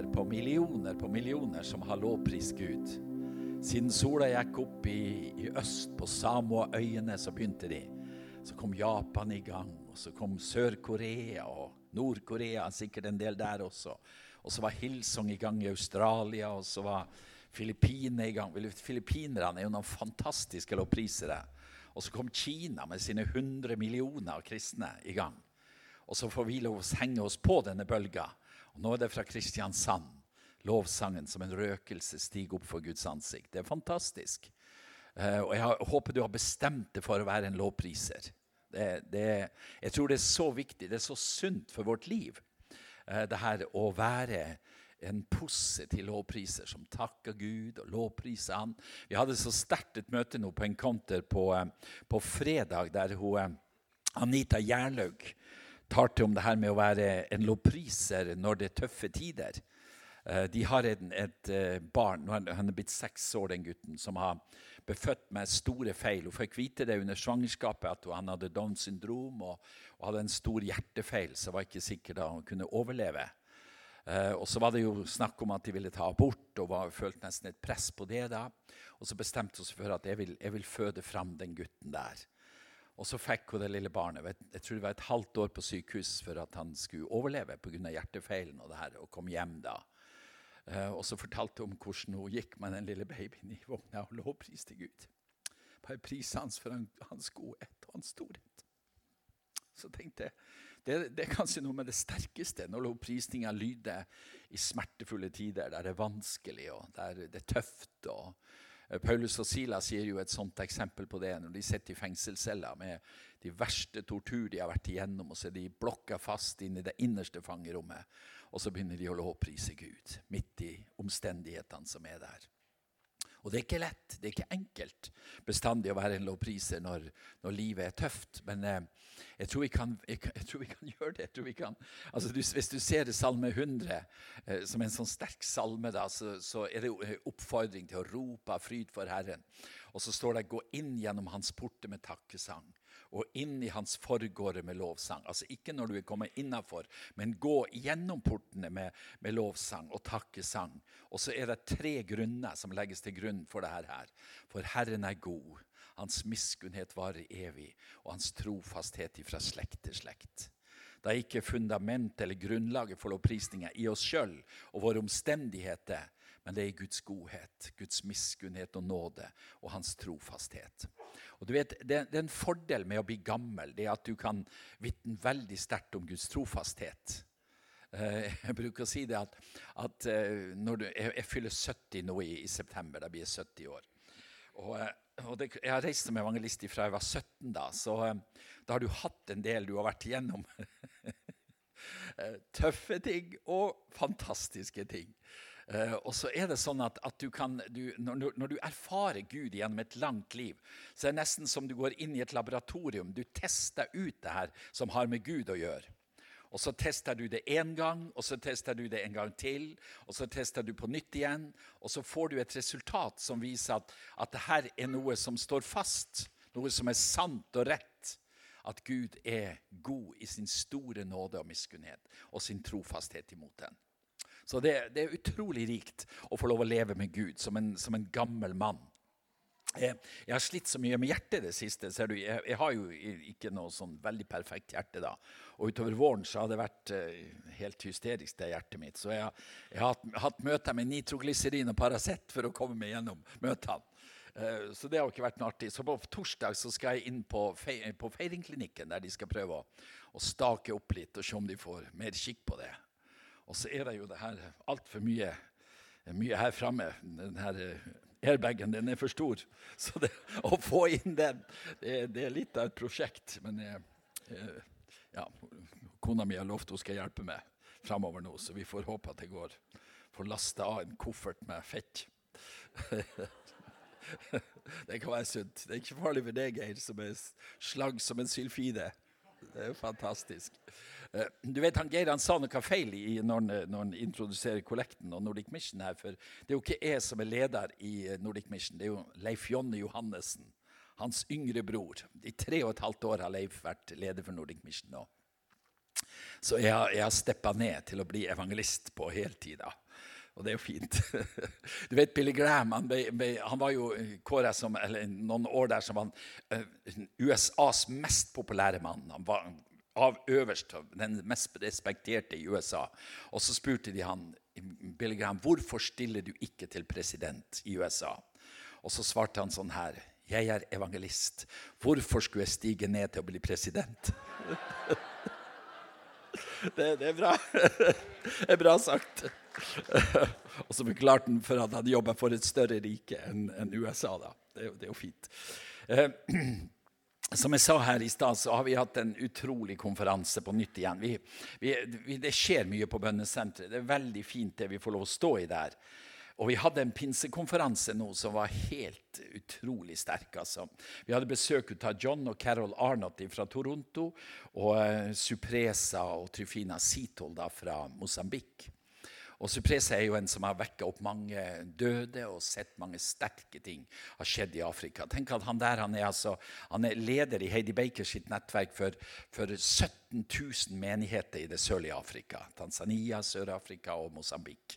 millioner på millioner på millioner som har lovprist Gud. Siden sola gikk opp i, i øst, på Samoa-øyene, så begynte de. Så kom Japan i gang, og så kom Sør-Korea og Nord-Korea, sikkert en del der også. Og så var Hillsong i gang i Australia, og så var Filippinene i gang. Filippinerne er jo noen fantastiske lovprisere. Og så kom Kina med sine 100 millioner kristne i gang. Og så får vi lov å henge oss på denne bølga. Og nå er det fra Kristiansand. Lovsangen som en røkelse stiger opp for Guds ansikt. Det er fantastisk. Uh, og jeg håper du har bestemt deg for å være en lovpriser. Det, det, jeg tror det er så viktig, det er så sunt for vårt liv, uh, det her å være en positiv lovpriser som takker Gud og lovpriser Han. Vi hadde så sterkt et møte nå på Encounter på, uh, på fredag, der hun, Anita Gjerlaug tar til om det her med å være en lovpriser når det er tøffe tider. De har en, et barn, han er blitt seks år, den gutten, som har befødt med store feil. Hun fikk vite det under svangerskapet at han hadde Downs syndrom og, og, hadde en stor hjertefeil, så var ikke sikker da hun kunne overleve. Eh, og Så var det jo snakk om at de ville ta abort, og var, følte nesten et press på det. da. Og Så bestemte hun seg for at jeg vil, jeg vil føde fram den gutten der. Og så fikk hun det lille barnet. Jeg tror det var et halvt år på sykehus for at han skulle overleve pga. hjertefeilen og det her, og kom hjem da. Uh, og så fortalte hun hvordan hun gikk med den lille babyen i vogna og lovpriste Gud. Bare prise hans for hans godhet og hans storhet. Så tenkte jeg det, det, er kanskje noe med det sterkeste når lovprisninga lyder i smertefulle tider, der det er vanskelig og der det er tøft. og Paulus og Silas gir jo et sånt eksempel på det når de sitter i fengselscella med de verste tortur de har vært igjennom, og så er de blokka fast inn i det innerste fangerommet. Og så begynner de å lovprise Gud midt i omstendighetene som er der. Og det er ikke lett, det er ikke enkelt bestandig å være en lovpriser når, når livet er tøft. Men eh, jeg, tror kan, jeg, jeg, tror vi kan, gjøre det. Kan, altså, du, hvis du ser Salme 100 eh, som en sånn sterk salme, da, så, så, er det en oppfordring til å rope av fryd for Herren. Og så står det 'gå inn gjennom hans porter med takkesang' og inn i hans forgårder med lovsang. Altså Ikke når du er kommet innafor, men gå gjennom portene med, med, lovsang og takkesang. Og så er det tre grunner som legges til grunn for dette her. For Herren er god, hans miskunnhet varer evig, og hans trofasthet ifra slekt til slekt. Det er ikke fundament eller grunnlaget for lovprisninga i oss sjøl og våre omstendigheter, men det er i Guds godhet, Guds miskunnhet og nåde og hans trofasthet. Og du vet, det, det, er en fordel med å bli gammel det er at du kan vitne veldig sterkt om Guds trofasthet. Uh, jeg bruker å si det at, at når du, jeg, jeg, fyller 70 nå i, i, september. Da blir jeg 70 år. Og, uh, og det, jeg har reist som evangelist fra jeg var 17, da, så da har du hatt en del du har vært igjennom. Tøffe ting og fantastiske ting. Uh, og så er det sånn at, at du kan, du, når, når, du erfarer Gud gjennom et langt liv, så er det nesten som du går inn i et laboratorium. Du tester ut det her som har med Gud å gjøre. Og Så tester du det én gang, og så tester du det en gang til. Og så tester du på nytt igjen, og så får du et resultat som viser at, at det her er noe som står fast. Noe som er sant og rett. At Gud er god i sin store nåde og miskunnhet og sin trofasthet imot den. Så det, det, er utrolig rikt å få lov å leve med Gud som en, som en gammel mann. Jeg, har slitt så mye med hjertet det siste. ser du. Jeg, jeg har jo ikke noe sånn veldig perfekt hjerte. da. Og utover våren så har det vært uh, helt hysterisk, det hjertet mitt. Så jeg, jeg har hatt, hatt møter med nitroglyserin og Paracet for å komme meg gjennom møtene. Uh, så det har ikke vært noe artig. Så på torsdag så skal jeg inn på, fe på Feiringklinikken, der de skal prøve å, å stake opp litt og se om de får mer kikk på det. Og så er det jo det her altfor mye, mye her framme. Den her eh, airbagen den er for stor. Så det, å få inn den, det, det, er litt av et prosjekt. Men jeg, eh, ja, kona mi har lovt hun skal hjelpe meg framover nå, så vi får håpe at det går. Får lasta av en koffert med fett. det kan være sunt. Det er ikke farlig for deg, Geir, som er slagg som en sylfide. Det er fantastisk. Eh, du vet, han Geir han sa noe feil i, når, han, når, han, introduserer Kollekten og Nordic Mission her. For det er jo ikke jeg som er leder i eh, Nordic Mission, det er jo Leif Jonny Johannessen. Hans yngre bror. I tre og et halvt år har Leif vært leder for Nordic Mission nå. Så jeg, jeg har steppa ned til å bli evangelist på heltid. Og det er jo fint. Du vet, Billy Graham han, ble, han var jo kåra som, eller noen år der som han, USAs mest populære mann. Han var av øverst, den mest respekterte i USA. Og så spurte de han, Billy Graham, hvorfor stiller du ikke til president i USA. Og så svarte han sånn her. Jeg er evangelist. Hvorfor skulle jeg stige ned til å bli president? det, det, er bra. det er bra sagt. Og så beklarte han for at han jobba for et større rike enn USA. da. Det det er jo fint. Eh, som jeg sa her i stad, så har vi hatt en utrolig konferanse på nytt igjen. Vi, vi, det skjer mye på bønnesenteret. Det er veldig fint det vi får lov å stå i der. Og vi hadde en pinsekonferanse nå som var helt utrolig sterk. Altså. Vi hadde besøk av John og Carol Arnott fra Toronto og uh, Supresa og Tryfina Sitol fra Mosambik. Og Suprese er jo en som har vekka opp mange døde og sett mange sterke ting har skjedd i Afrika. Tenk at Han der han er, altså, han er leder i Heidi Baker sitt nettverk for, for 17 000 menigheter i det sørlige Afrika. Tanzania, Sør-Afrika og Mosambik.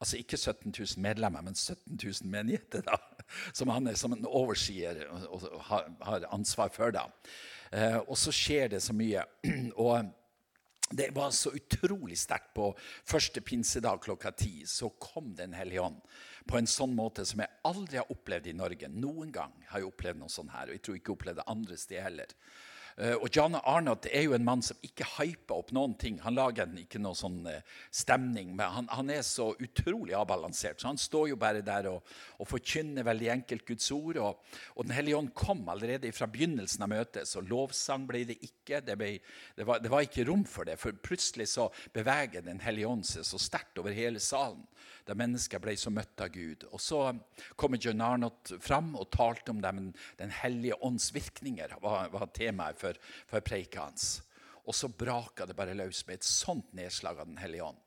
Altså ikke 17 000 medlemmer, men 17 000 menigheter, da, som han er som en oversier og, og har, har, ansvar for. da. Eh, og så skjer det så mye. og det var så utrolig sterkt på første pinsedag klokka ti. Så kom Den hellige ånd på en sånn måte som jeg aldri har opplevd i Norge. Noen gang har jeg opplevd noe sånt her, og jeg tror ikke jeg opplevde det andre steder heller. Eh, og John Arnott er jo en mann som ikke hyper opp noen ting. Han lager ikke noe sånn eh, stemning, men han, han, er så utrolig avbalansert. Så han står jo bare der og, og forkynner veldig enkelt Guds ord. Og, og Den hellige ånd kom allerede fra begynnelsen av møtet, så lovsang ble det ikke. Det, ble, det, var, det var, ikke rom for det, for plutselig så beveger Den hellige ånd seg så sterkt over hele salen da mennesker ble så møtt av Gud. Og Så kommer John Arnott fram og talte om dem. Den hellige ånds virkninger var, var temaet for, for preika hans. Og så braka det bare løs med et sånt nedslag av Den hellige ånd.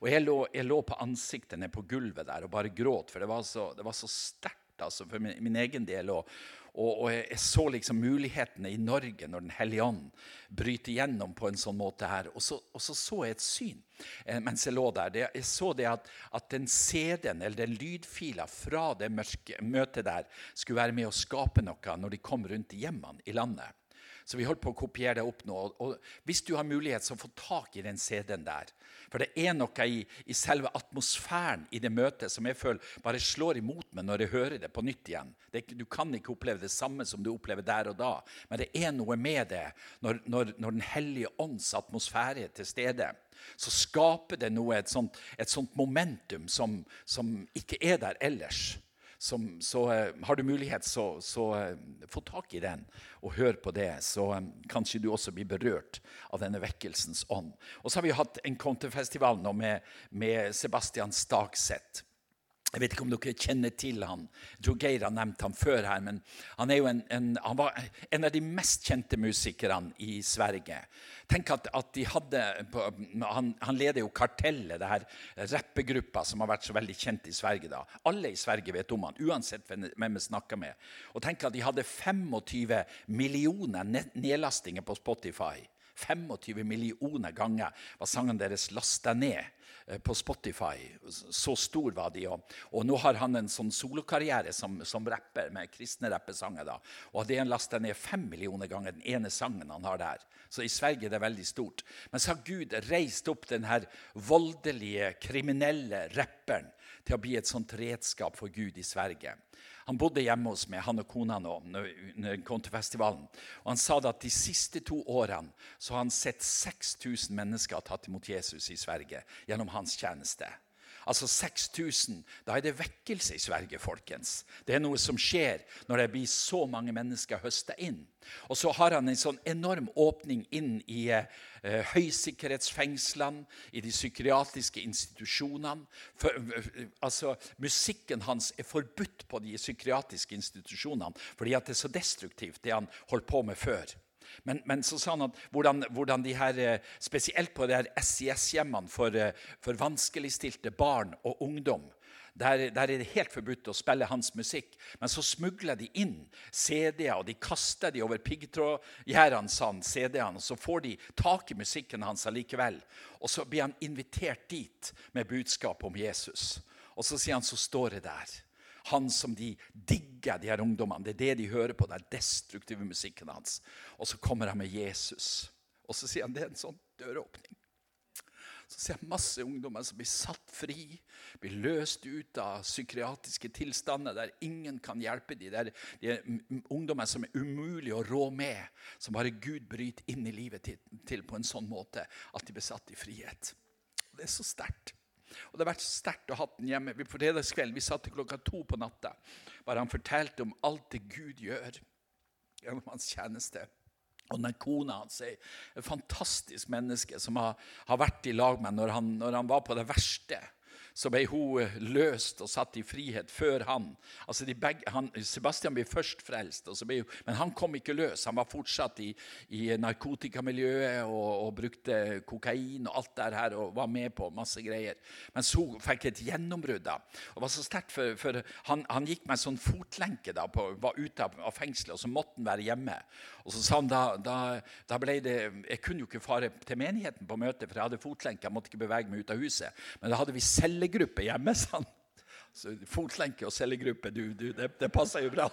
Og jeg lå, jeg lå, på ansiktet ned på gulvet der og bare gråt, for det var så, så sterkt altså, for min, min, egen del. Og, og, og, jeg så liksom mulighetene i Norge når Den hellige ånd bryter gjennom på en sånn måte her. Og så og så, så, jeg et syn eh, mens jeg lå der. Det, jeg så det at, at den CD-en eller den lydfila fra det mørke, møtet der skulle være med å skape noe når de kom rundt i hjemmene i landet. Så vi holdt på å kopiere det opp nå. Og hvis du har mulighet, så få tak i den CD-en der. For det er noe i, i, selve atmosfæren i det møtet som jeg føler bare slår imot meg når jeg hører det på nytt igjen. Det, du kan ikke oppleve det samme som du opplever der og da, men det er noe med det når, når, når Den hellige ånds atmosfære er til stede. Så skaper det noe, et sånt, et sånt momentum som, som ikke er der ellers som, så uh, har du mulighet, så, så uh, få tak i den og hør på det. Så um, kanskje du også blir berørt av denne vekkelsens ånd. Og så har vi hatt en kontefestival nå med, med Sebastian Stakseth. Jeg vet ikke om dere kjenner til han. Jeg tror Geir har nevnt han før her. men Han, en, en, han var en av de mest kjente musikerne i Sverige. Tenk at, at de hadde, han, han, leder jo Kartellet, det her rappegruppa som har vært så veldig kjent i Sverige. da. Alle i Sverige vet om han, uansett hvem vi snakker med. Og tenk at De hadde 25 millioner nedlastinger på Spotify. 25 millioner ganger var sangen deres lasta ned på Spotify. Så stor var de. Og, og nå har han en sånn solokarriere som, som rapper med kristne rappesanger. da. Og det er lasta ned fem millioner ganger den ene sangen han har der. Så i Sverige er det veldig stort. Men så har Gud reist opp den her voldelige, kriminelle rapperen til å bli et sånt redskap for Gud i Sverige. Han bodde hjemme hos meg, han og kona nå, når han kom til festivalen. Og han sa at de siste to årene så har han sett 6000 mennesker tatt imot Jesus i Sverige gjennom hans tjeneste. Altså 6000. Da er det vekkelse i Sverige, folkens. Det er noe som skjer når det blir så mange mennesker høsta inn. Og så har han en sånn enorm åpning inn i eh, høysikkerhetsfengslene, i de psykiatriske institusjonene. For, altså, musikken hans er forbudt på de psykiatriske institusjonene fordi at det er så destruktivt, det han holdt på med før. Men, men, så sa han at hvordan, hvordan de her, eh, spesielt på de her SIS-hjemmene for, eh, for vanskeligstilte barn og ungdom der, der, er det helt forbudt å spille hans musikk. Men så smugler de inn CD-er, og de kaster de over piggtrådgjerdene, CD-ene, og så får de tak i musikken hans allikevel. Og så blir han invitert dit med budskap om Jesus. Og så sier han, så står det der. Han som de digger, de her ungdommene. Det er det de hører på, den destruktive musikken hans. Og så kommer han med Jesus. Og så sier han det er en sånn døråpning. Så ser jeg masse ungdommer som blir satt fri, blir løst ut av psykiatriske tilstander der ingen kan hjelpe dem. Det er, de er ungdommer som er umulig å rå med, som bare Gud bryter inn i livet til, til på en sånn måte at de blir satt i frihet. Det er så sterkt. Og Det har vært sterkt å ha den hjemme. På fredagskvelden vi satt til klokka to på natta. Bare han fortalte om alt det Gud gjør gjennom hans tjeneste. Og den kona hans er et fantastisk menneske som har, har vært i lag med når når han var på det verste så ble hun eh, løst og satt i frihet før han. Altså begge, han Sebastian ble først frelst, ble, men han kom ikke løs. Han var fortsatt i, i narkotikamiljøet og, og, brukte kokain og alt det her og var med på masse greier. Mens hun fikk et gjennombrudd. da. Og var så sterkt, for, for han, han, gikk med en sånn fotlenke da, på, var ute av, fengselet, og så måtte han være hjemme. Og så sa han da, da, da ble det, Jeg kunne jo ikke fare til menigheten på møte, for jeg hadde fotlenke. Jeg måtte ikke bevege meg ut av huset. Men da hadde vi cellegruppe hjemme. sant? Så Fotlenke og cellegruppe, du, du, det, det passer jo bra.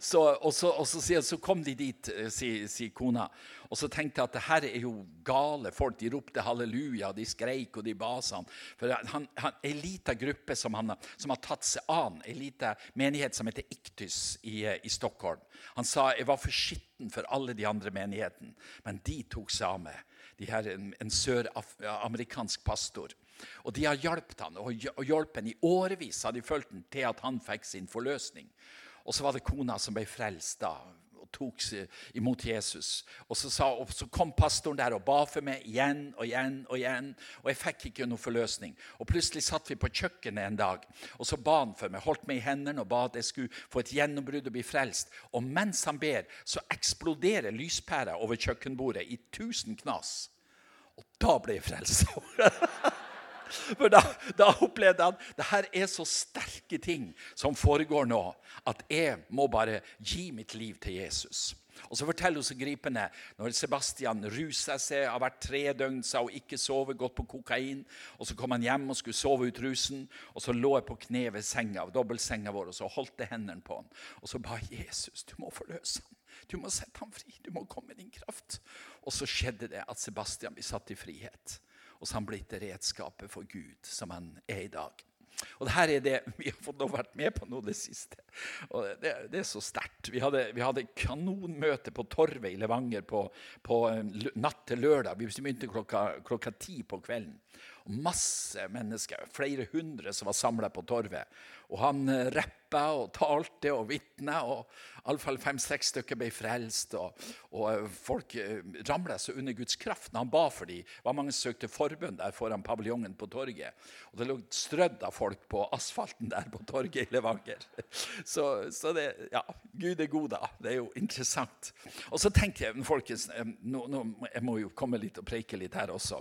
Så, og, så, og så, så, kom de dit, eh, sier si kona. Og så tenkte jeg at det her er jo gale folk. De ropte halleluja, de skreik og de ba sånn. For han, han, En liten gruppe som, han, som har tatt seg an, en liten menighet som heter Iktus i, eh, i, Stockholm. Han sa jeg var for skitten for alle de andre menighetene, men de tok seg av meg. De her, en, en søramerikansk pastor. Og de har hjulpet han, og hjulpet han i årevis har de fulgt han til at han fikk sin forløsning. Og så var det kona som ble frelst da og tok imot Jesus. Og så, sa, og så, kom pastoren der og ba for meg igjen og igjen og igjen. Og jeg fikk ikke noe forløsning. Og Plutselig satt vi på kjøkkenet en dag, og så ba han for meg. Holdt meg i hendene og ba at jeg skulle få et gjennombrudd og bli frelst. Og mens han ber, så eksploderer lyspæra over kjøkkenbordet i tusen knas. Og da ble jeg frelst. For da, da opplevde han det her er så sterke ting som foregår nå, at jeg må bare gi mitt liv til Jesus. Og så forteller hun så gripende når Sebastian ruser seg, har vært tre døgn, sa hun ikke sove, gått på kokain. Og så kom han hjem og skulle sove ut rusen, og så lå jeg på kne ved senga, dobbeltsenga vår, og så holdt jeg hendene på han. Og så ba Jesus, du må forløse han. Du må sette ham fri. Du må komme med din kraft. Og så skjedde det at Sebastian ble satt i frihet. Og så han blitt det redskapet for Gud som han er i dag. Og det her er det vi har fått vært med på nå det siste. Og det, det er så sterkt. Vi hadde, vi hadde kanonmøte på Torvet i Levanger på, på natt til lørdag. Vi begynte klokka, klokka ti på kvelden. Og masse mennesker, flere hundre som var samla på Torvet. Og han eh, rappa og talte og vitna, og iallfall fem-seks stykker ble frelst. Og, og eh, folk eh, ramla så under Guds kraft når han ba for dem. Det var mange som søkte forbønn der foran paviljongen på torget. Og det lå strødd av folk på asfalten der på torget i Levanger. Så, så det, ja, Gud er god, da. Det er jo interessant. Og så tenker jeg, folkens, nå, nå, jeg må jo komme litt og preike litt her også.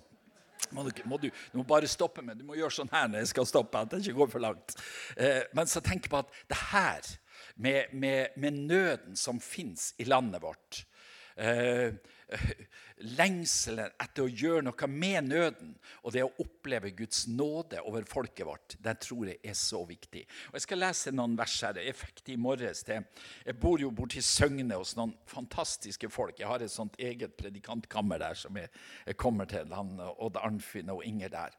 Må du, må du, du, må bare stoppe meg. Du må gjøre sånn her når jeg skal stoppe. at det ikke går for langt. Eh, men så tenk på at det her, med, med, med nøden som fins i landet vårt eh, lengselen etter å gjøre noe med nøden og det å oppleve Guds nåde over folket vårt, det tror jeg er så viktig. Og Jeg skal lese noen vers her. Jeg fikk det i morges. til. Jeg bor jo borti Søgne hos noen fantastiske folk. Jeg har et sånt eget predikantkammer der som jeg kommer til. Han, Odd Arnfinn og Inger der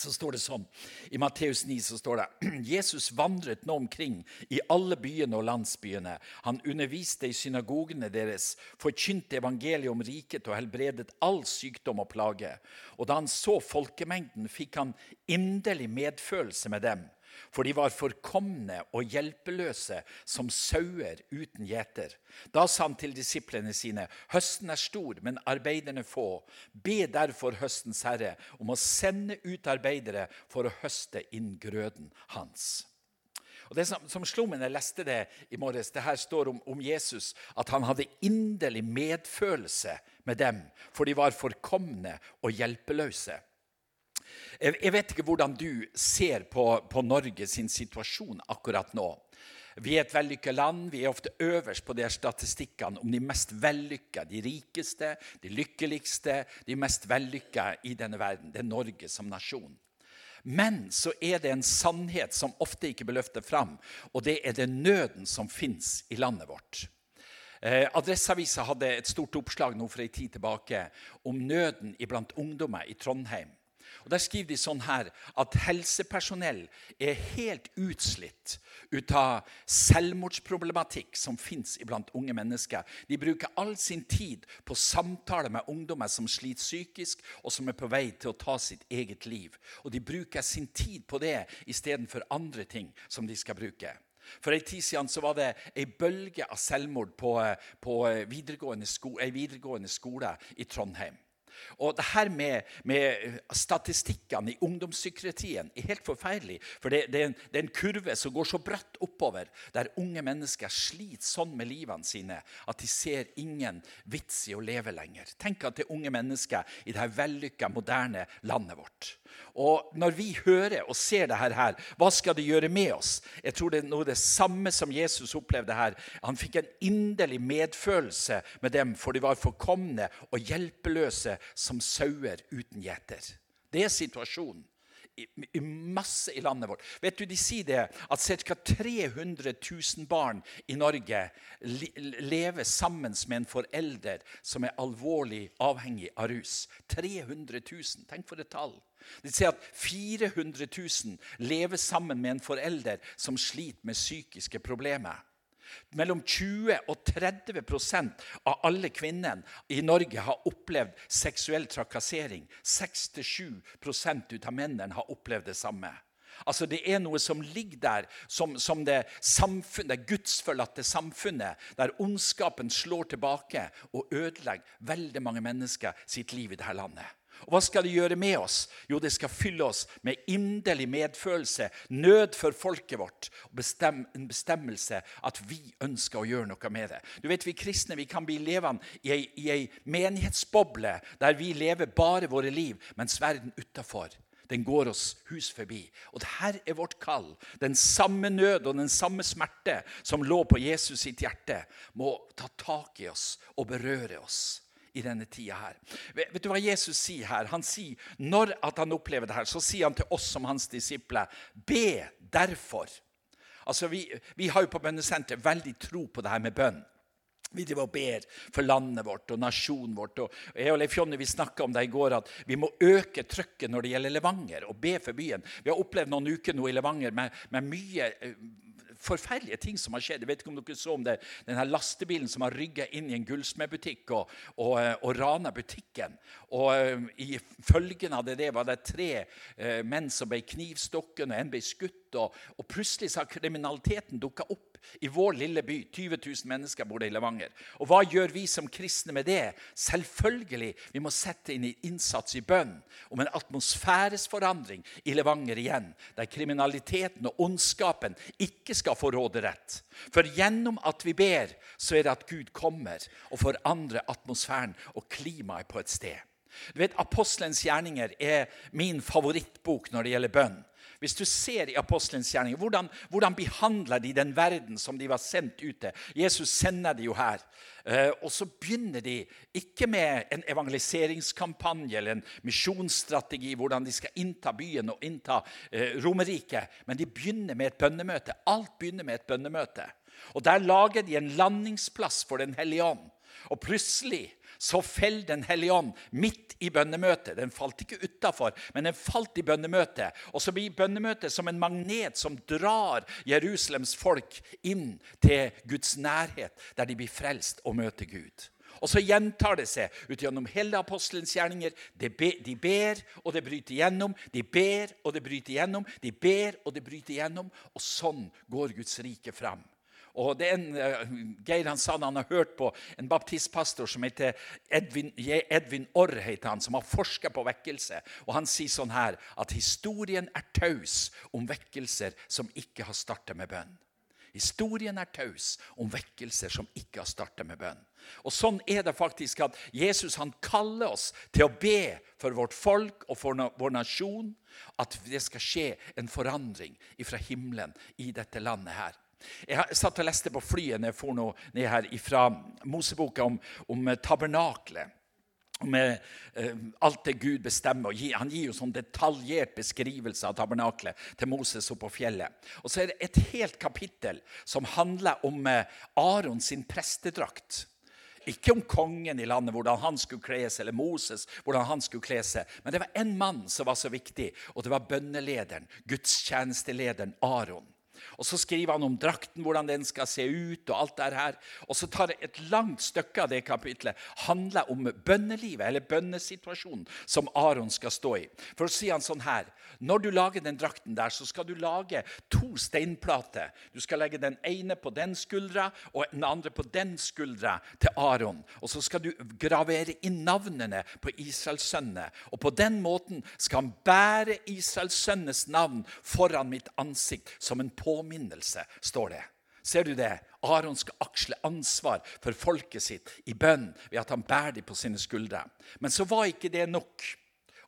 så står det sånn, I Matteus 9 så står det Jesus vandret nå omkring i alle byene og landsbyene. Han underviste i synagogene deres, forkynte evangeliet om riket og helbredet all sykdom og plage. Og da han så folkemengden, fikk han inderlig medfølelse med dem for de var forkomne og hjelpeløse som sauer uten gjeter. Da sa han til disiplene sine.: Høsten er stor, men arbeiderne få. Be derfor høstens herre om å sende ut arbeidere for å høste inn grøden hans. Og Det som, som slo meg da jeg leste det i morges, det her står om, om Jesus at han hadde inderlig medfølelse med dem, for de var forkomne og hjelpeløse. Jeg, vet ikke hvordan du ser på, på Norge sin situasjon akkurat nå. Vi er et vellykka land. Vi er ofte øverst på de statistikkene om de mest vellykka, de rikeste, de lykkeligste, de mest vellykka i denne verden. Det er Norge som nasjon. Men så er det en sannhet som ofte ikke blir løftet fram, og det er den nøden som fins i landet vårt. Eh, Adresseavisa hadde et stort oppslag nå for en tid tilbake om nøden iblant ungdommer i Trondheim. Og Der skriver de sånn her at helsepersonell er helt utslitt ut av selvmordsproblematikk som fins iblant unge mennesker. De bruker all sin tid på samtaler med ungdommer som sliter psykisk, og som er på vei til å ta sitt eget liv. Og de bruker sin tid på det istedenfor andre ting som de skal bruke. For en tid siden så var det ei bølge av selvmord på, på videregående, sko, videregående skole i Trondheim. Og det her med, med statistikkene i ungdomspsykiatrien er helt forferdelig. For det, det, er en, det, er en, kurve som går så bratt oppover, der unge mennesker sliter sånn med livene sine at de ser ingen vits i å leve lenger. Tenk at det er unge mennesker i det vellykka, moderne landet vårt. Og Når vi hører og ser dette her, hva skal det gjøre med oss? Jeg tror det er noe det samme som Jesus opplevde her. Han fikk en inderlig medfølelse med dem, for de var forkomne og hjelpeløse som sauer uten gjeter. Det er situasjonen i, masse i landet vårt. Vet du, De sier det at ca. 300 000 barn i Norge lever sammen med en forelder som er alvorlig avhengig av rus. 300 000. Tenk for et tall. De sier at 400 000 lever sammen med en forelder som sliter med psykiske problemer. Mellom 20 og 30% av alle kvinnene i Norge har opplevd seksuell trakassering. 6-7 av mennene har opplevd det samme. Altså Det er noe som ligger der som, som det, samfunn, det gudsforlatte samfunnet, der ondskapen slår tilbake og ødelegger veldig mange mennesker sitt liv i dette landet. Og Hva skal det gjøre med oss? Jo, det skal fylle oss med inderlig medfølelse, nød for folket vårt og bestem, en bestemmelse at vi ønsker å gjøre noe med det. Du vet, Vi kristne vi kan bli levende i ei, menighetsboble der vi lever bare våre liv, mens verden utafor den går oss hus forbi. Og her er vårt kall. Den samme nød og den samme smerte som lå på Jesus sitt hjerte, må ta tak i oss og berøre oss i denne tida her. Vet du hva Jesus sier her? Han sier, Når han opplever det her, så sier han til oss som hans disipler, be derfor. Altså, vi, vi har jo på bønnesenter veldig tro på det her med bønn. Vi driver og ber for landet vårt og nasjonen vårt. Og jeg og Leif Jonny snakka om det i går, at vi må øke trykket når det gjelder Levanger, og be for byen. Vi har opplevd noen uker nå i Levanger med, med mye eh, forferdelige ting som har skjedd. Jeg vet ikke om dere så om det, denne lastebilen som har rygga inn i en gullsmedbutikk og, og, eh, og rana butikken. Og uh, I følgen av det, det var det tre uh, menn som ble knivstukket, og en ble skutt. Og, og plutselig så har kriminaliteten dukka opp i vår lille by. 20 000 mennesker bor det i Levanger. Og hva gjør vi som kristne med det? Selvfølgelig, vi må sette inn innsats i bønn om en atmosfæresforandring i Levanger igjen, der kriminaliteten og ondskapen ikke skal få råderett. For gjennom at vi ber, så er det at Gud kommer og forandrer atmosfæren og klimaet på et sted. Du vet, Apostelens gjerninger er min favorittbok når det gjelder bønn. Hvis du ser i apostelens gjerninger, hvordan, hvordan behandler de den verden som de var sendt ut til? Jesus sender de jo her. Uh, og så begynner de ikke med en evangeliseringskampanje eller en misjonsstrategi, hvordan de skal innta byen og innta Romerike, Romerriket, men de begynner med et bønnemøte. Alt begynner med et bønnemøte. Og Der lager de en landingsplass for Den hellige ånd. Og plutselig så fell Den hellige ånd midt i bønnemøtet. Den falt ikke utafor, men den falt i bønnemøtet. Og så blir bønnemøtet som en magnet som drar Jerusalems folk inn til Guds nærhet, der de blir frelst og møter Gud. Og så gjentar det seg ut gjennom hele apostelens gjerninger. De, be, de ber, og det bryter igjennom. De ber, og det bryter igjennom. De ber, og det bryter igjennom. Og sånn går Guds rike fram. Og det er en, uh, Geir han sa han har hørt på en baptistpastor som heter Edvin, Edvin Orr, heter han, som har forska på vekkelse. Og Han sier sånn her at historien er taus om vekkelser som ikke har starta med bønn. Historien er taus om vekkelser som ikke har starta med bønn. Og Sånn er det faktisk at Jesus han kaller oss til å be for vårt folk og for vår nasjon. At det skal skje en forandring fra himmelen i dette landet her. Jeg satt og leste på flyet når jeg for ned her fra Moseboka om, om tabernaklet med eh, alt det Gud bestemmer. Han gir jo sånn detaljert beskrivelse av tabernaklet til Moses oppe på fjellet. Og så er det et helt kapittel som handler om eh, sin prestedrakt. Ikke om kongen i landet, hvordan han skulle kle seg, eller Moses, hvordan han skulle kle seg. Men det var én mann som var så viktig, og det var bønnelederen, gudstjenestelederen Aron. Og Så skriver han om drakten, hvordan den skal se ut. Og alt det her. Og så tar det et langt stykke av det kapitlet handler om bønnelivet, eller bønnesituasjonen, som Aron skal stå i. For å si han sånn her Når du lager den drakten der, så skal du lage to steinplater. Du skal legge den ene på den skuldra og den andre på den skuldra til Aron. Og så skal du gravere inn navnene på Israels sønner. Og på den måten skal han bære Israels sønnes navn foran mitt ansikt som en påminnelse påminnelse, står det. Ser du det? Aron skal aksle ansvar for folket sitt i bønn ved at han bærer dem på sine skuldre. Men så var ikke det nok.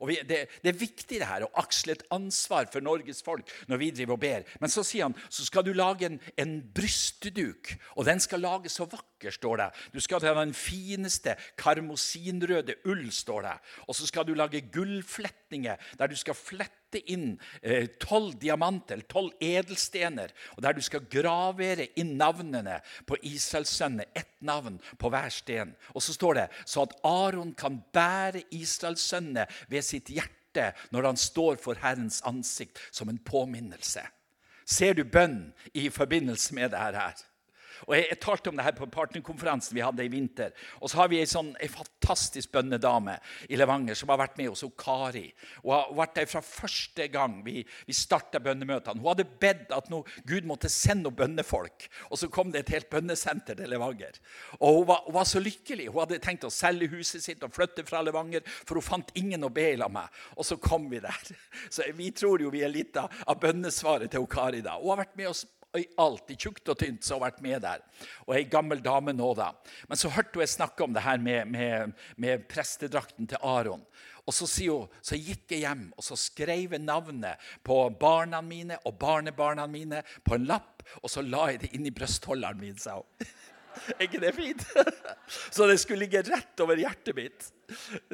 Og vi, det, det, er viktig det her, å aksle et ansvar for Norges folk når vi driver og ber. Men så sier han så skal du lage en, en brystduk, og den skal lages så vakker, står det. Du skal ta den fineste karmosinrøde ull, står det. Og så skal du lage gullfletninger der du skal flette inn eh, tolv diamanter, tolv edelstener, og der du skal gravere inn navnene på Israels sønner, ett navn på hver sten. Og så står det så at Aron kan bære Israels sønner ved sitt hjerte når han står for Herrens ansikt som en påminnelse. Ser du bønn i forbindelse med dette her? Og Jeg, jeg talte om det her på partnerkonferansen vi hadde i vinter. Og så har vi ei sånn, fantastisk bønnedame i Levanger som har vært med oss, og Kari. Hun har vært der fra første gang vi, vi starta bønnemøtene. Hun hadde bedt at noe, Gud måtte sende noen bønnefolk. Og så kom det et helt bønnesenter til Levanger. Og hun var, hun var, så lykkelig. Hun hadde tenkt å selge huset sitt og flytte fra Levanger, for hun fant ingen å be i lag med. Og så kom vi der. Så vi tror jo vi er litt av, av bønnesvaret til Kari da. Hun har vært med oss alt, i tjukt og tynt, som har vært med der. Og ei gammel dame nå, da. Men så hørte hun jeg snakke om det her med, med, med prestedrakten til Aron. Og så sier hun, så gikk jeg hjem og så skrev jeg navnet på barna mine og barnebarna mine på en lapp, og så la jeg det inn i brystholderen min, sa hun. Er ikke det fint? Så det skulle ligge rett over hjertet mitt.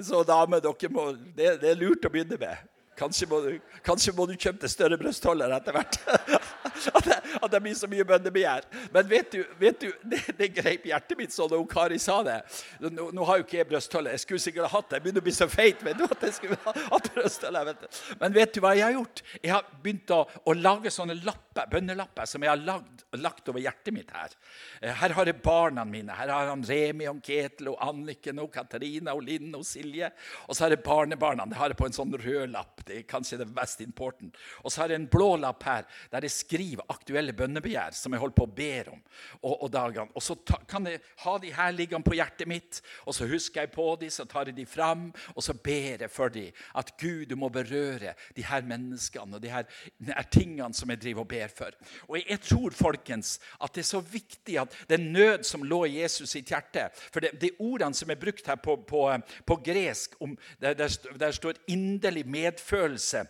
Så dame, dere må, det, det er lurt å begynne med. Kanskje må du, kanskje må du kjøpe større brystholder etter hvert. At det, at det, blir så mye bønnebegjær. Men vet du, vet du det, det greip hjertet mitt sånn da Kari sa det. Nå, nå, har jo ikke jeg brystholder. Jeg skulle sikkert ha hatt det. Jeg begynner å bli så feit. Vet du, at jeg skulle hatt du. Men vet du hva jeg har gjort? Jeg har begynt å, å lage sånne lapper, bønnelapper som jeg har lagd, lagt over hjertet mitt her. Eh, her har jeg barna mine. Her har han Remi og Ketil og Anniken og Katarina og Linn og Silje. Og så har jeg barnebarna. Det har jeg på en sånn rød lapp. Det er kanskje det mest important. Og så har jeg en blå lapp her der jeg skriver aktuelle bønnebegjær som jeg holder på å ber om. Og, og, dagene. og så ta, kan jeg ha de her liggende på hjertet mitt, og så husker jeg på de, så tar jeg de fram, og så ber jeg for de at Gud, du må berøre de her menneskene og de her, de her tingene som jeg driver og ber for. Og jeg, jeg, tror, folkens, at det er så viktig at den nød som lå i Jesus sitt hjerte For det, de ordene som er brukt her på, på, på gresk, om, der, der, der står inderlig medfølelse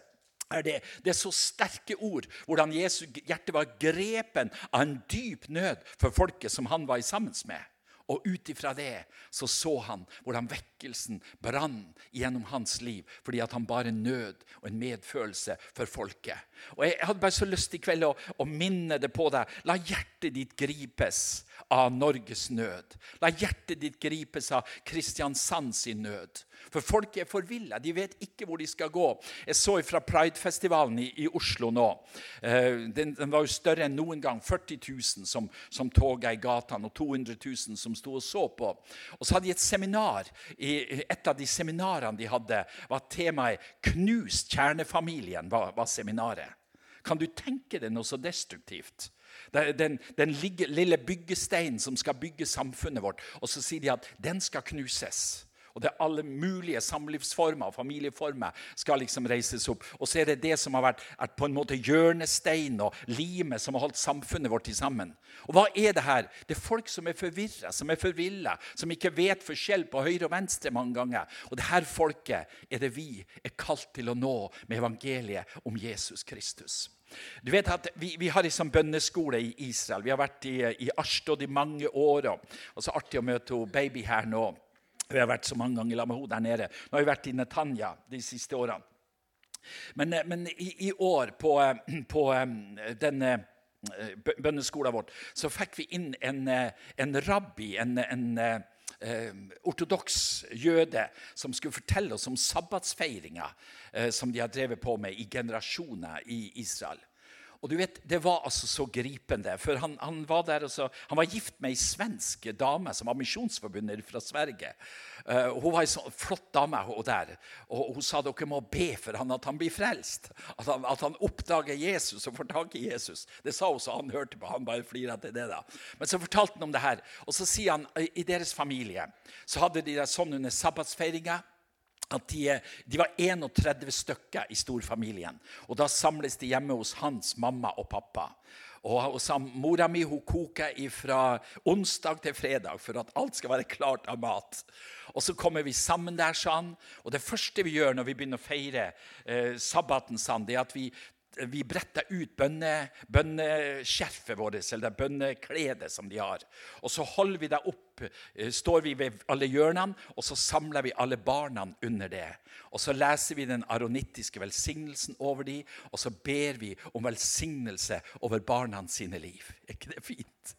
er det, det er så sterke ord hvordan Jesu hjerte var grepen av en dyp nød for folket som han var sammen med. Og ut ifra det så så han hvordan vekkelsen brann gjennom hans liv fordi at han bar en nød og en medfølelse for folket. Og Jeg hadde bare så lyst i kveld å, å minne det på deg. La hjertet ditt gripes av Norges nød. La hjertet ditt gripes av Kristiansand sin nød. For folk er forvilla. De vet ikke hvor de skal gå. Jeg så fra Pridefestivalen i, i Oslo nå. Eh, den, den, var jo større enn noen gang. 40 000 som, som toga i gatene, og 200 000 som sto og så på. Og så hadde de et seminar. Et av de seminarene de hadde, var temaet 'Knust kjernefamilien'. var, var seminaret. Kan du tenke deg noe så destruktivt? Den, den lille byggesteinen som skal bygge samfunnet vårt. Og så sier de at den skal knuses. Og det er alle mulige samlivsformer og familieformer skal liksom reises opp. Og så er det det som har vært på en måte hjørnestein og limet som har holdt samfunnet vårt sammen. Og hva er det her? Det er folk som er forvirra, som er forvilla, som ikke vet forskjell på høyre og venstre mange ganger. Og det her folket er det vi er kalt til å nå med evangeliet om Jesus Kristus. Du vet at Vi, vi har liksom bønneskole i Israel. Vi har vært i, i Ashtod i mange år. Og, og så artig å møte baby her nå. Vi har vært så mange ganger med henne der nede. Nå har vi vært i Netanya de siste årene. Men, eh, men i, i, år, på, eh, på eh, denne bønneskolen vår, så fikk vi inn en, en rabbi, en, en eh, ortodoks jøde, som skulle fortelle oss om sabbatsfeiringa eh, som de har drevet på med i generasjoner i Israel. Og du vet, Det var altså så gripende. for Han, han var der også, han var gift med ei svensk dame som var misjonsforbundet fra Sverige. Uh, hun var ei sånn flott dame. Hun, der, og Hun sa dere må be for han at han blir frelst. At han, at han oppdager Jesus og får tak i Jesus. Det sa hun så han hørte på. Han bare flira til det. da. Men så fortalte han om det her. Og så sier han i deres familie så hadde de det sånn under sabbatsfeiringa at de, de, var 31 stykker i storfamilien. Og Da samles de hjemme hos hans mamma og pappa. Og, og Mora mi hun koker fra onsdag til fredag for at alt skal være klart av mat. Og Så kommer vi sammen der, sa han. Og det første vi gjør når vi begynner å feire eh, sabbaten, sa han, det er at vi vi bretter ut bønneskjerfet vårt, eller det bønnekledet som de har. Og så holder vi det opp, eh, står vi ved alle hjørnene, og så samler vi alle barna under det. Og så leser vi den aronittiske velsignelsen over dem, og så ber vi om velsignelse over barna sine liv. Er ikke det fint?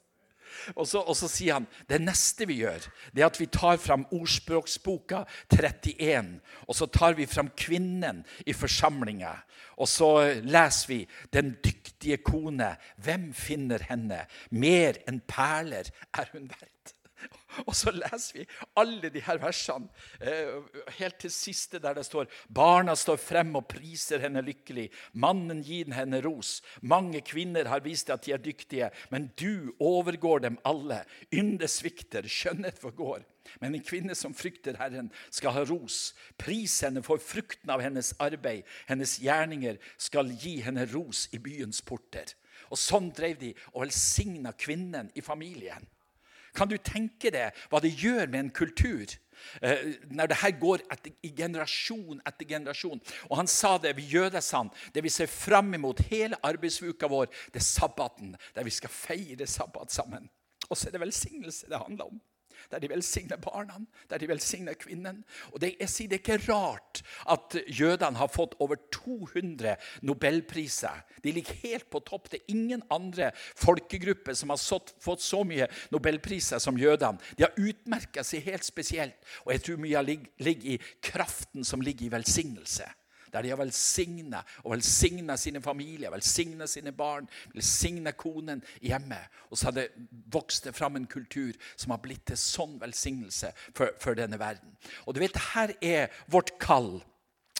Og så, og så, sier han det neste vi gjør, det er at vi tar fram ordspråksboka 31. Og så tar vi fram kvinnen i forsamlinga. Og så leser vi 'Den dyktige kone'. Hvem finner henne? Mer enn perler er hun verdt. Og så leser vi alle de her versene eh, helt til siste, der det står Barna står frem og priser henne lykkelig. Mannen gir henne ros. Mange kvinner har vist at de er dyktige, men du overgår dem alle. Ynde svikter, skjønnhet forgår. Men en kvinne som frykter Herren, skal ha ros. Pris henne for frukten av hennes arbeid. Hennes gjerninger skal gi henne ros i byens porter. Og Sånn drev de og velsigna kvinnen i familien. Kan du tenke deg hva det gjør med en kultur? Uh, når det her går etter, i generasjon etter generasjon. Og han sa det, vi jødesand. det vi ser fram imot hele arbeidsuka vår, det er sabbaten, der vi skal feire sabbat sammen. Og så er det velsignelse det handler om der de velsigner barna, der de velsigner kvinnen. Og det, jeg sier det er ikke rart at jødene har fått over 200 nobelpriser. De ligger helt på topp. Det er ingen andre folkegrupper som har fått så mye nobelpriser som jødene. De har utmerka seg helt spesielt, og jeg tror mye ligger i kraften som ligger i velsignelse der de har velsigna og velsigna sine familier, velsigna sine barn, velsigna konen hjemme. Og så har det vokst fram en kultur som har blitt til sånn velsignelse for, for denne verden. Og du vet, her er vårt kall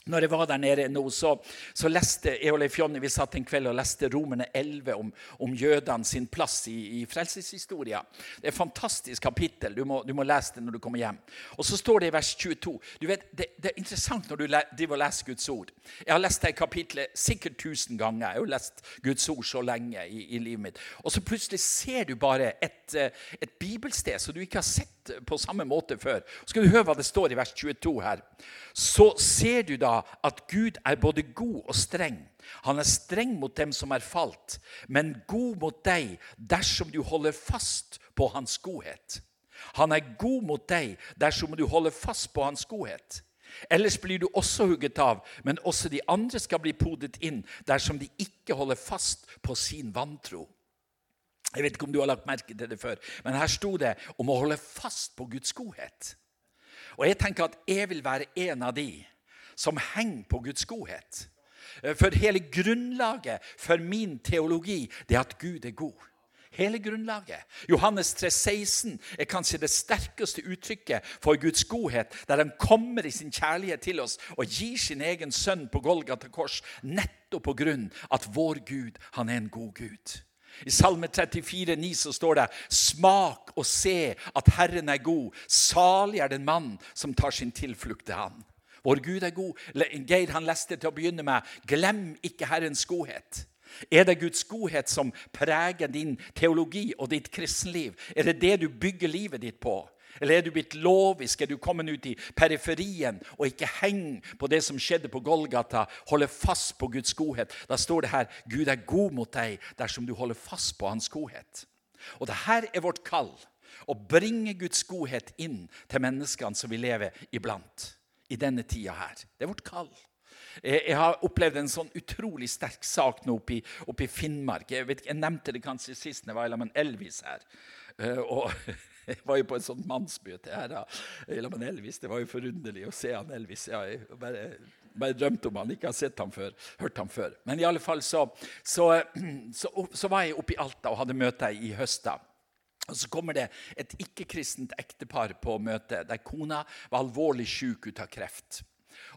når jeg var der nede nå, så, så leste jeg og Leif Jonny vi satt en kveld og leste Romerne 11 om, om jødene sin plass i, i frelseshistoria. Det er et fantastisk kapittel. Du må, du må, lese det når du kommer hjem. Og Så står det i vers 22. Du vet, Det, det er interessant når du driver og leser Guds ord. Jeg har lest det kapitlet sikkert tusen ganger. Jeg har jo lest Guds ord så lenge i, i livet mitt. Og så plutselig ser du bare et, eh, et bibelsted som du ikke har sett på samme måte før. Skal du høre hva det står i vers 22 her? Så ser du da at Gud er både god og streng. Han er streng mot dem som er falt, men god mot deg dersom du holder fast på hans godhet. Han er god mot deg dersom du holder fast på hans godhet. Ellers blir du også hugget av, men også de andre skal bli podet inn dersom de ikke holder fast på sin vantro. Jeg vet ikke om du har lagt merke til det før, men her sto det om å holde fast på Guds godhet. Og jeg tenker at jeg vil være en av de som henger på Guds godhet. For hele grunnlaget for min teologi det er at Gud er god. hele grunnlaget. Johannes 3, 16 er kanskje det sterkeste uttrykket for Guds godhet, der han kommer i sin kjærlighet til oss og gir sin egen sønn på Golgata kors, nettopp på grunn at vår Gud, han er en god Gud. I Salme 34, 9 så står det Smak og se at Herren er god. Salig er den mann som tar sin tilflukt til Han. Vår Gud er god. Geir han leste til å begynne med Glem ikke Herrens godhet. Er det Guds godhet som preger din teologi og ditt kristenliv? Er det det du bygger livet ditt på? Eller er du blitt lovisk? Er du kommet ut i periferien og ikke henger på det som skjedde på Golgata? Holder fast på Guds godhet. Da står det her Gud er god mot deg dersom du holder fast på hans godhet. Og det her er vårt kall. Å bringe Guds godhet inn til menneskene som vi lever iblant i denne tida her. Det er vårt kall. Jeg har opplevd en sånn utrolig sterk sak nå oppe i, Finnmark. Jeg, vet, jeg, nevnte det kanskje sist da jeg var sammen med Elvis her. Uh, og Jeg var jo på et sånt mannsmøte her da, med Elvis. Det var jo forunderlig å se han Elvis. Jeg bare, bare drømte om han. Ikke har sett ham før, hørt ham før. Men i alle fall så, så, så, så var jeg oppe i Alta og hadde møte i høst. Og Så kommer det et ikke-kristent ektepar på møte der kona var alvorlig syk ut av kreft.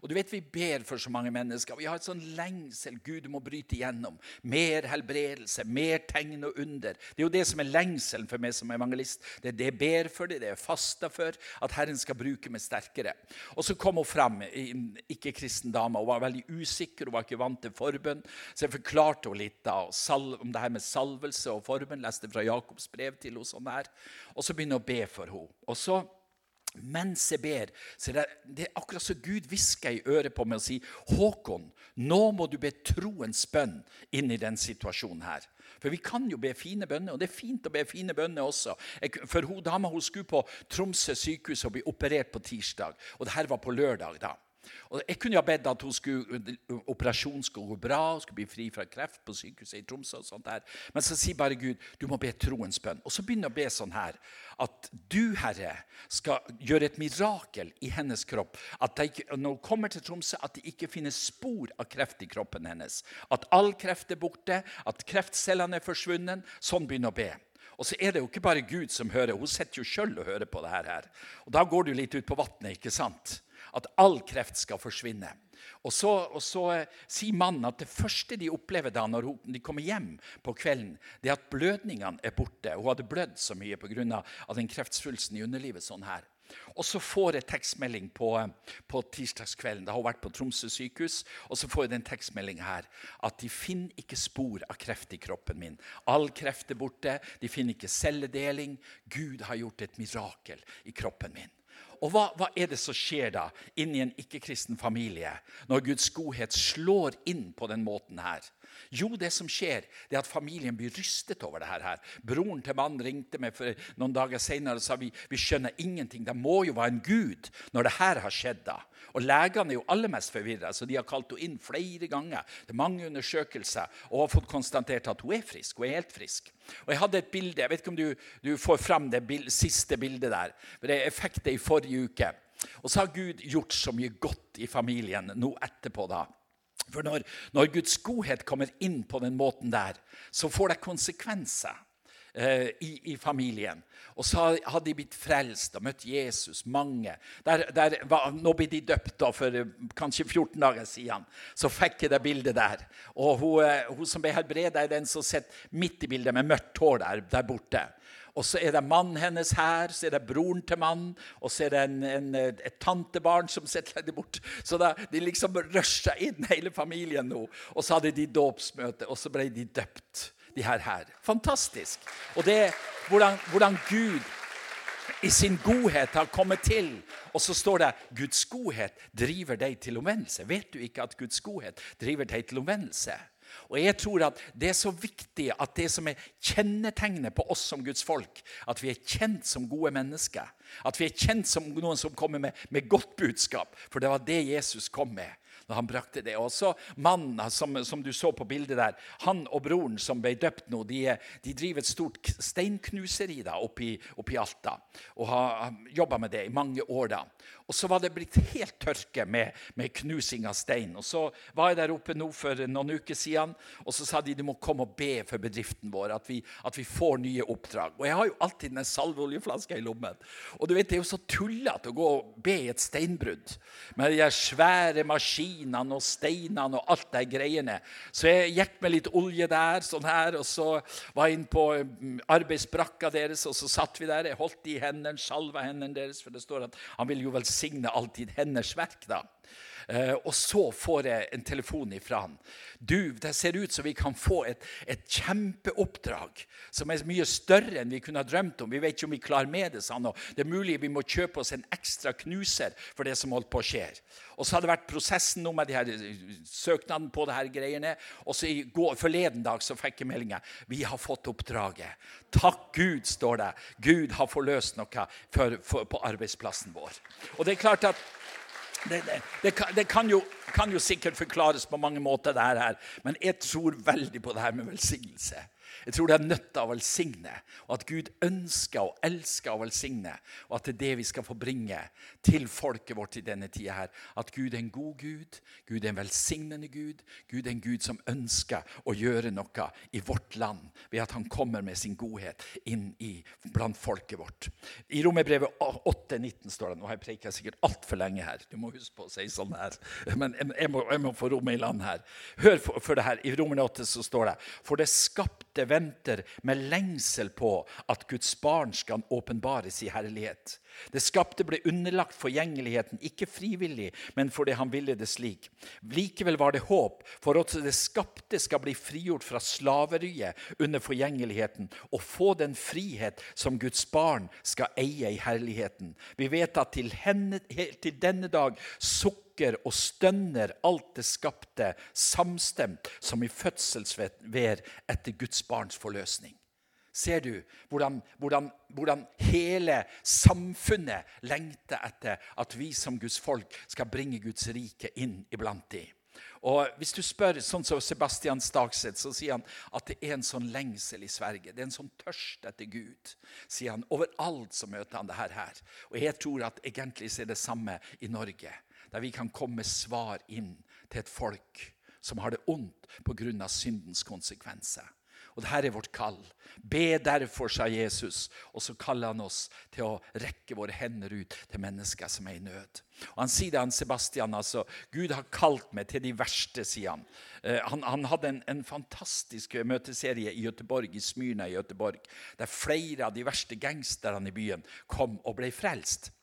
Og du vet, Vi ber for så mange mennesker. Vi har et sånn lengsel. Gud må bryte igjennom. Mer helbredelse, mer tegn og under. Det er jo det som er lengselen for meg som evangelist. Det er det jeg ber for det, det jeg faster for, at Herren skal bruke meg sterkere. Og Så kom hun fram, ikke-kristen dame. Hun var veldig usikker, hun var ikke vant til forbønn. Så jeg forklarte henne litt da, om det her med salvelse og forbønn. Leste fra Jakobs brev til henne. sånn her. Og så begynner hun å be for henne. Og så mens jeg ber, så det, det er akkurat som Gud hvisker i øret på meg og sier, 'Håkon, nå må du be troens bønn inn i den situasjonen her.' For vi kan jo be fine bønner, og det er fint å be fine bønner også. For hun dama hun skulle på Tromsø sykehus og bli operert på tirsdag, og det her var på lørdag. da. Og jeg kunne ha bedt at skulle, operasjonen skulle gå bra, hun skulle bli fri fra kreft på sykehuset i Tromsø. og sånt der. Men så sier bare Gud du må be troens bønn. Og så begynner jeg å be sånn her. At du, Herre, skal gjøre et mirakel i hennes kropp. At ikke, når hun kommer til Tromsø, at det ikke finnes spor av kreft i kroppen hennes. At all kreft er borte, at kreftcellene er forsvunnet. Sånn begynner jeg å be. Og så er det jo ikke bare Gud som hører. Hun sitter jo sjøl og hører på det her. Og Da går du litt ut på vannet, ikke sant? At all kreft skal forsvinne. Og så, og så eh, sier mannen at det første de opplever da når de kommer hjem på kvelden, det er at blødningene er borte. Hun hadde blødd så mye pga. den kreftsvulsten i underlivet. sånn her. Og så får jeg tekstmelding på, på tirsdagskvelden. Da har hun vært på Tromsø sykehus. Og så får jeg den tekstmelding her at de finner ikke spor av kreft i kroppen min. All kreft er borte. De finner ikke celledeling. Gud har gjort et mirakel i kroppen min. Og hva, hva, er det som skjer da inni en ikke-kristen familie når Guds godhet slår inn på den måten her? Jo, det som skjer, det er at familien blir rystet over det her. Broren til mannen ringte meg for noen dager senere og sa vi, vi skjønner ingenting. Det må jo være en gud når det her har skjedd. da. Og Legene er jo aller mest forvirra, så de har kalt henne inn flere ganger. Det er mange undersøkelser, og har fått konstatert at hun er frisk. Hun er helt frisk. Og Jeg hadde et bilde, jeg vet ikke om du, du får fram det bild, siste bildet der. for Jeg fikk det i forrige uke. Og så har Gud gjort så mye godt i familien nå etterpå. da. For når, når Guds godhet kommer inn på den måten der, så får det konsekvenser. Eh, i, i, familien. Og så hadde de blitt frelst og møtt Jesus, mange. Der, der nå ble de døpt da, for eh, kanskje 14 dager siden. Så fikk jeg det bildet der. Og hun, eh, hun som ble helbreda, er den som sitter midt i bildet med mørkt hår der, der borte. Og så er det mannen hennes her, så er det broren til mannen, og så er det en, en, et tantebarn som sitter der bort. Så da, de liksom rusha inn hele familien nå. Og så hadde de dåpsmøte, og så ble de døpt de her. her. Fantastisk. Og det er hvordan, hvordan Gud i sin godhet har kommet til. Og så står det Guds godhet driver deg til omvendelse. Vet du ikke at Guds godhet driver deg til omvendelse? Og jeg tror at Det er så viktig at det som er kjennetegnet på oss som Guds folk, at vi er kjent som gode mennesker. At vi er kjent som noen som kommer med, med godt budskap. For det var det Jesus kom med. når han brakte det. Og så mannen som, som, du så på bildet der, han og broren som ble døpt nå, de, de driver et stort steinknuseri da, oppe i Alta. Og har jobba med det i mange år. da. Og så var det blitt helt tørke med, med, knusing av stein. Og Så var jeg der oppe nå for noen uker siden, og så sa de du må komme og be for bedriften vår. At vi, at vi får nye oppdrag. Og jeg har jo alltid den salveoljeflaska i lommen. Og du vet, Det er jo så tullete å gå og be i et steinbrudd med de svære maskinene og steinene og alt de greiene. Så jeg gikk med litt olje der, sånn her, og så var jeg inn på mm, arbeidsbrakka deres, og så satt vi der. Jeg holdt i hendene, salva hendene deres, for det står at han vil jo velsigne velsigne alltid hennes verk. da. Uh, og så får jeg en telefon ifra han. Du, det ser ut som vi kan få et, et, kjempeoppdrag som er mye større enn vi kunne ha drømt om. Vi vet ikke om vi klarer med det. Sånn, og det er mulig vi må kjøpe oss en ekstra knuser for det som holdt på å skje. Og så hadde det vært prosessen nå med de her søknaden på det her greiene. Og så i går, forleden dag så fikk jeg meldinga vi har fått oppdraget. Takk Gud, står det. Gud har forløst noe for, for, på arbeidsplassen vår. Og det er klart at det, det, kan, det kan, jo, kan, jo, sikkert forklares på mange måter, det her, men jeg tror veldig på det her med velsignelse. Jeg tror det er nødt til å velsigne, og at Gud ønsker og elsker å velsigne. Og at det er det vi skal få bringe til folket vårt i denne tida her. At Gud er en god Gud, Gud er en velsignende Gud. Gud er en Gud som ønsker å gjøre noe i vårt land ved at han kommer med sin godhet inn i, blant folket vårt. I Romerbrevet 8,19 står det Nå har jeg preika sikkert altfor lenge her. Du må huske på å si sånn her. Men jeg må, jeg må få rommet i land her. Hør for, for det her. I Romerne 8 så står det For det skapte venter med lengsel på at Guds barn skal åpenbares i herlighet. Det skapte ble underlagt forgjengeligheten, ikke frivillig, men fordi han ville det slik. Likevel var det håp, for at det skapte skal bli frigjort fra slaveriet under forgjengeligheten og få den frihet som Guds barn skal eie i herligheten. Vi vet at til, henne, til denne dag sukker og stønner alt det skapte, samstemt som i fødselsvær etter Guds barns forløsning. Ser du hvordan, hvordan, hvordan, hele samfunnet lengter etter at vi som Guds folk skal bringe Guds rike inn iblant dem? Og Hvis du spør sånn som Sebastian Stakseth, så sier han at det er en sånn lengsel i Sverige. Det er en sånn tørst etter Gud. sier han. Overalt så møter han det her. Og jeg tror at egentlig er det samme i Norge. Der vi kan komme med svar inn til et folk som har det ondt pga. syndens konsekvenser. Og dette er vårt kall. Be derfor, sa Jesus. Og så kaller han oss til å rekke våre hender ut til mennesker som er i nød. Og Han sier det, han Sebastian. altså, Gud har kalt meg til de verste, sier han. Eh, han, han, hadde en, en, fantastisk møteserie i Gøteborg, i Smyrna i Gøteborg, der flere av de verste gangsterne i byen kom og ble frelst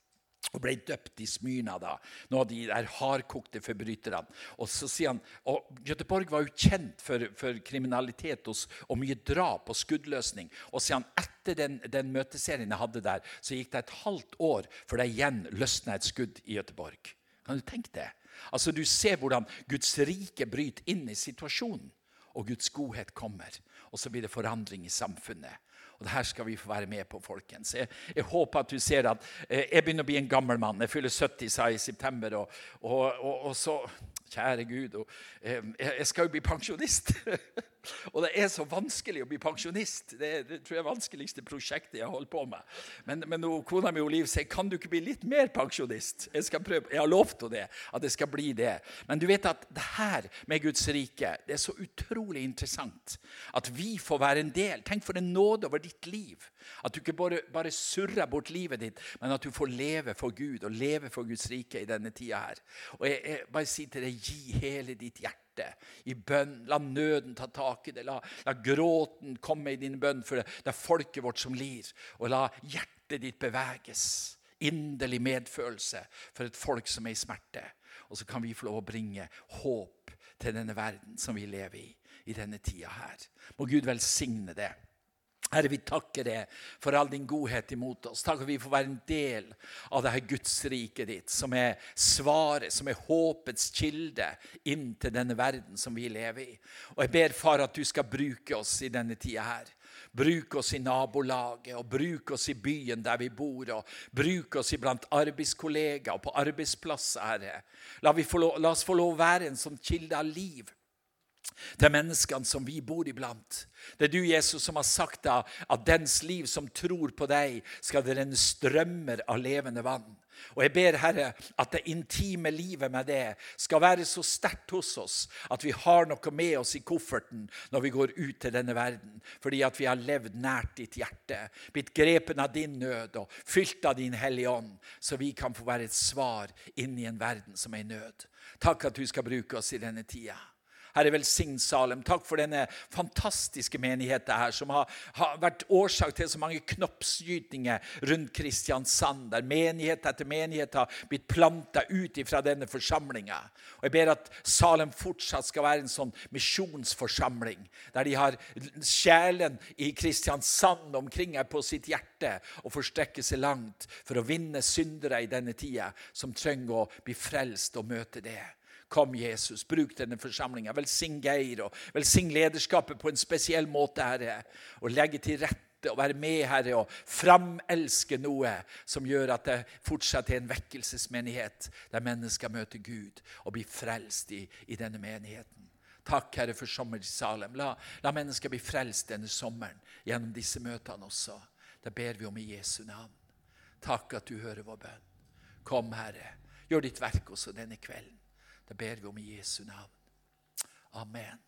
og ble døpt i Smyrna, da, noen av de der hardkokte forbryterne. Og så sier han, og Göteborg var jo kjent for, for kriminalitet og, og, mye drap og skuddløsning. Og sier han, etter den, den, møteserien jeg hadde der, så gikk det et halvt år før det igjen løsna et skudd i Göteborg. Kan du tenke det? Altså, Du ser hvordan Guds rike bryter inn i situasjonen, og Guds godhet kommer. Og så blir det forandring i samfunnet. Og det her skal vi få være med på, folkens. Jeg, jeg håper at du ser at eh, jeg begynner å bli en gammel mann. Jeg fyller 70 sa i september. Og, og, og, og så Kjære Gud, og, eh, jeg skal jo bli pensjonist. Og det er så vanskelig å bli pensjonist. Det, er, det tror jeg vanskeligste prosjektet jeg har holdt på med. Men, men kona mi Liv sier kan du ikke bli litt mer pensjonist. Jeg skal prøve, jeg har lovt henne det, at det skal bli det. Men du vet at det her med Guds rike det er så utrolig interessant. At vi får være en del. Tenk for en nåde over ditt liv. At du ikke bare, bare surrer bort livet ditt, men at du får leve for Gud og leve for Guds rike i denne tida her. Og jeg, jeg bare sier til deg, gi hele ditt hjerte i bønn. La nøden ta tak i det. La, la gråten komme i din bønn, for det, det er folket vårt som lir. Og la hjertet ditt beveges. Inderlig medfølelse for et folk som er i smerte. Og så kan vi få lov å bringe håp til denne verden som vi lever i i denne tida her. Må Gud velsigne det. Herre, vi takker deg for all din godhet imot oss. Takk at vi får være en del av det her Guds rike ditt, som er svaret, som er håpets kilde inn til denne verden som vi lever i. Og Jeg ber, far, at du skal bruke oss i denne tida her. Bruk oss i nabolaget, og bruk oss i byen der vi bor, og bruk oss iblant arbeidskollegaer og på arbeidsplasser, Herre. La, la oss få lov å være en sånn kilde av liv til menneskene som vi bor iblant. Det er du, Jesus, som har sagt da, at dens liv som tror på deg, skal det renne strømmer av levende vann. Og jeg ber, Herre, at det intime livet med det skal være så sterkt hos oss at vi har noe med oss i kofferten når vi går ut til denne verden, fordi at vi har levd nært ditt hjerte, blitt grepen av din nød og fylt av din Hellige Ånd, så vi kan få være et svar inn i en verden som er i nød. Takk at du skal bruke oss i denne tida. Herre, velsign Salem. Takk for denne fantastiske menigheten her, som har, har vært årsak til så mange knoppsgytninger rundt Kristiansand, der menighet etter menighet har blitt planta ut fra denne forsamlinga. Jeg ber at Salem fortsatt skal være en sånn misjonsforsamling, der de har sjelen i Kristiansand omkring her på sitt hjerte og forstrekker seg langt for å vinne syndere i denne tida som trenger å bli frelst og møte det. Kom, Jesus, bruk denne forsamlinga. Velsign Geir og velsign lederskapet på en spesiell måte, Herre. Og legge til rette og være med, Herre, og framelske noe som gjør at det fortsatt er en vekkelsesmenighet der mennesker møter Gud og blir frelst i, i denne menigheten. Takk, Herre, for sommer i Salem. La, la mennesker bli frelst denne sommeren gjennom disse møtene også. Det ber vi om i Jesu navn. Takk at du hører vår bønn. Kom, Herre, gjør ditt verk også denne kvelden. Det ber vi om i Jesu navn. Amen.